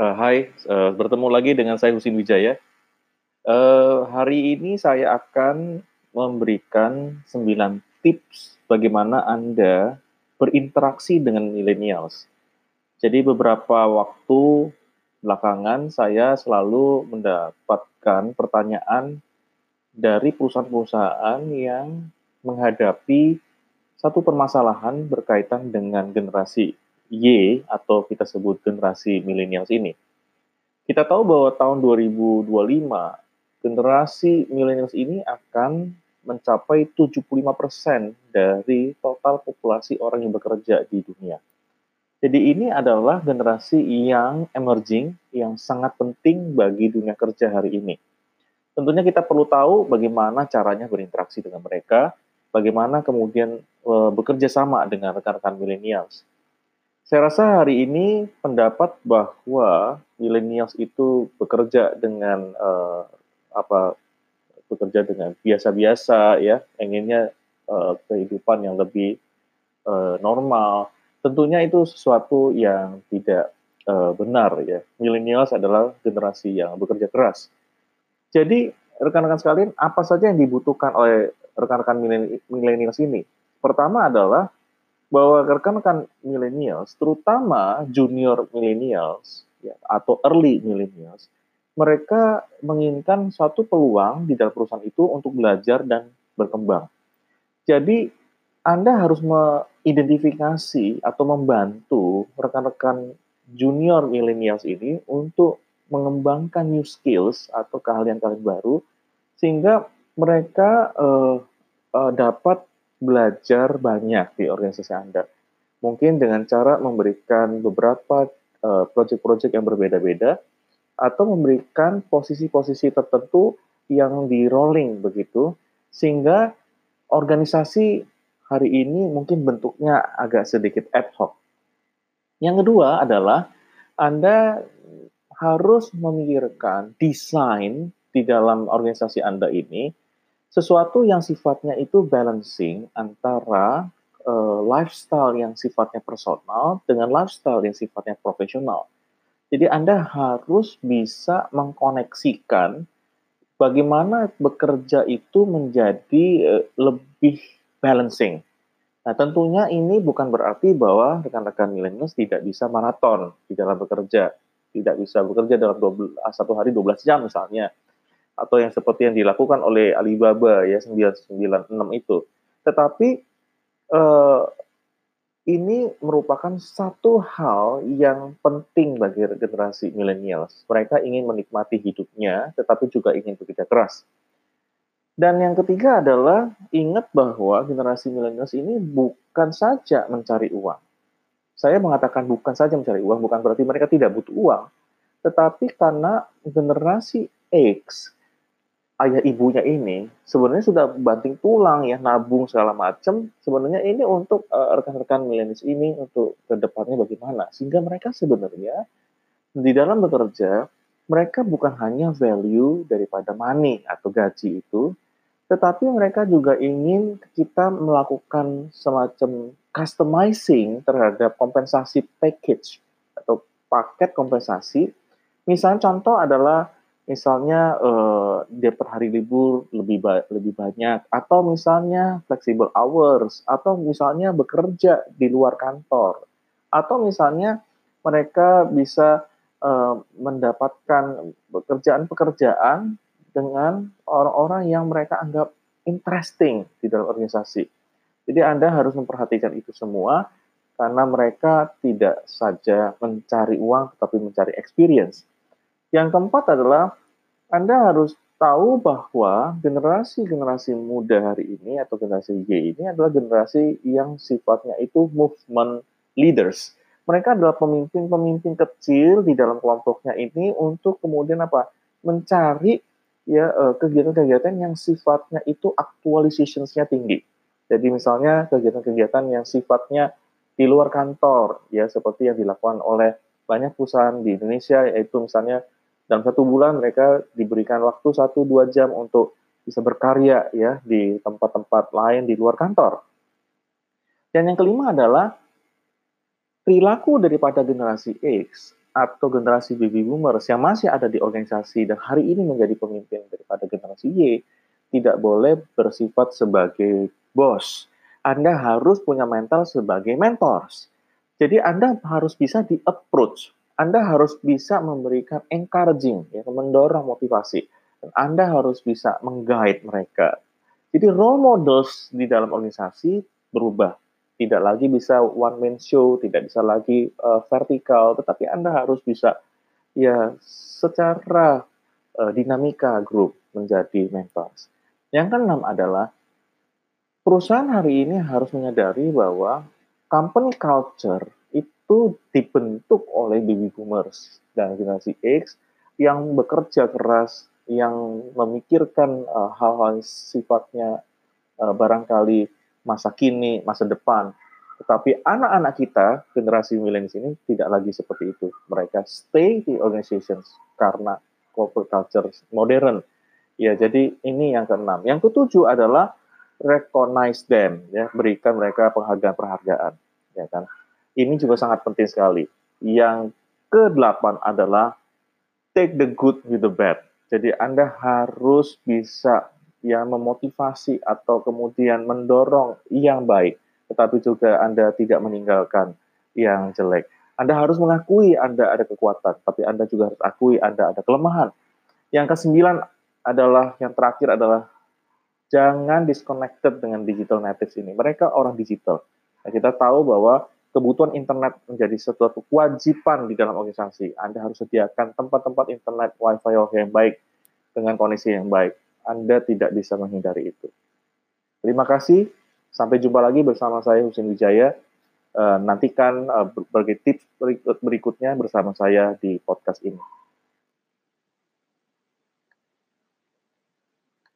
Uh, hai, uh, bertemu lagi dengan saya Husin Wijaya. Uh, hari ini saya akan memberikan 9 tips bagaimana Anda berinteraksi dengan millennials. Jadi beberapa waktu belakangan saya selalu mendapatkan pertanyaan dari perusahaan-perusahaan yang menghadapi satu permasalahan berkaitan dengan generasi Y atau kita sebut generasi milenials ini. Kita tahu bahwa tahun 2025 generasi milenials ini akan mencapai 75% dari total populasi orang yang bekerja di dunia. Jadi ini adalah generasi yang emerging, yang sangat penting bagi dunia kerja hari ini. Tentunya kita perlu tahu bagaimana caranya berinteraksi dengan mereka, bagaimana kemudian e, bekerja sama dengan rekan-rekan milenials. Saya rasa hari ini pendapat bahwa millennials itu bekerja dengan uh, apa bekerja dengan biasa-biasa ya, inginnya uh, kehidupan yang lebih uh, normal. Tentunya itu sesuatu yang tidak uh, benar ya. Millennials adalah generasi yang bekerja keras. Jadi rekan-rekan sekalian, apa saja yang dibutuhkan oleh rekan-rekan millennials ini? Pertama adalah bahwa rekan-rekan millennials, terutama junior millennials ya, atau early millennials, mereka menginginkan suatu peluang di dalam perusahaan itu untuk belajar dan berkembang. Jadi Anda harus mengidentifikasi atau membantu rekan-rekan junior millennials ini untuk mengembangkan new skills atau keahlian-keahlian baru sehingga mereka uh, uh, dapat belajar banyak di organisasi Anda. Mungkin dengan cara memberikan beberapa uh, project-project yang berbeda-beda atau memberikan posisi-posisi tertentu yang di rolling begitu sehingga organisasi hari ini mungkin bentuknya agak sedikit ad hoc. Yang kedua adalah Anda harus memikirkan desain di dalam organisasi Anda ini sesuatu yang sifatnya itu balancing antara uh, lifestyle yang sifatnya personal dengan lifestyle yang sifatnya profesional. Jadi Anda harus bisa mengkoneksikan bagaimana bekerja itu menjadi uh, lebih balancing. Nah, tentunya ini bukan berarti bahwa rekan-rekan milenial tidak bisa maraton di dalam bekerja, tidak bisa bekerja dalam 12, satu hari 12 jam misalnya atau yang seperti yang dilakukan oleh Alibaba ya 996 itu. Tetapi eh, ini merupakan satu hal yang penting bagi generasi milenials. Mereka ingin menikmati hidupnya, tetapi juga ingin bekerja keras. Dan yang ketiga adalah ingat bahwa generasi milenials ini bukan saja mencari uang. Saya mengatakan bukan saja mencari uang, bukan berarti mereka tidak butuh uang, tetapi karena generasi X ayah ibunya ini sebenarnya sudah banting tulang ya nabung segala macam sebenarnya ini untuk uh, rekan-rekan milenial ini untuk ke depannya bagaimana? Sehingga mereka sebenarnya di dalam bekerja mereka bukan hanya value daripada money atau gaji itu tetapi mereka juga ingin kita melakukan semacam customizing terhadap kompensasi package atau paket kompensasi. Misalnya contoh adalah misalnya uh, dia per hari libur lebih ba lebih banyak atau misalnya flexible hours atau misalnya bekerja di luar kantor atau misalnya mereka bisa uh, mendapatkan pekerjaan-pekerjaan dengan orang-orang yang mereka anggap interesting di dalam organisasi. Jadi Anda harus memperhatikan itu semua karena mereka tidak saja mencari uang tetapi mencari experience. Yang keempat adalah anda harus tahu bahwa generasi-generasi muda hari ini atau generasi Y ini adalah generasi yang sifatnya itu movement leaders. Mereka adalah pemimpin-pemimpin kecil di dalam kelompoknya ini untuk kemudian apa? mencari ya eh, kegiatan-kegiatan yang sifatnya itu actualizationsnya tinggi. Jadi misalnya kegiatan-kegiatan yang sifatnya di luar kantor ya seperti yang dilakukan oleh banyak perusahaan di Indonesia yaitu misalnya dalam satu bulan mereka diberikan waktu satu dua jam untuk bisa berkarya ya di tempat-tempat lain di luar kantor. Dan yang kelima adalah perilaku daripada generasi X atau generasi baby boomers yang masih ada di organisasi dan hari ini menjadi pemimpin daripada generasi Y tidak boleh bersifat sebagai bos. Anda harus punya mental sebagai mentors. Jadi Anda harus bisa di approach. Anda harus bisa memberikan encouraging, ya, mendorong motivasi. Dan Anda harus bisa mengguide mereka. Jadi role models di dalam organisasi berubah tidak lagi bisa one man show, tidak bisa lagi uh, vertikal, tetapi Anda harus bisa ya secara uh, dinamika grup menjadi mentors. Yang keenam adalah perusahaan hari ini harus menyadari bahwa company culture itu dibentuk oleh baby boomers dan generasi X yang bekerja keras, yang memikirkan uh, hal-hal sifatnya uh, barangkali masa kini, masa depan. Tetapi anak-anak kita, generasi milenial ini tidak lagi seperti itu. Mereka stay di organizations karena corporate culture modern. Ya, jadi ini yang keenam. Yang ketujuh adalah recognize them, ya, berikan mereka penghargaan-penghargaan, ya kan. Ini juga sangat penting sekali. Yang kedelapan adalah take the good with the bad. Jadi Anda harus bisa yang memotivasi atau kemudian mendorong yang baik, tetapi juga Anda tidak meninggalkan yang jelek. Anda harus mengakui Anda ada kekuatan, tapi Anda juga harus akui Anda ada kelemahan. Yang kesembilan adalah, yang terakhir adalah jangan disconnected dengan digital natives ini. Mereka orang digital. Nah, kita tahu bahwa kebutuhan internet menjadi suatu kewajiban di dalam organisasi. Anda harus sediakan tempat-tempat internet wifi yang baik dengan kondisi yang baik. Anda tidak bisa menghindari itu. Terima kasih. Sampai jumpa lagi bersama saya Husin Wijaya. Uh, nantikan uh, berbagai tips berikut berikutnya bersama saya di podcast ini.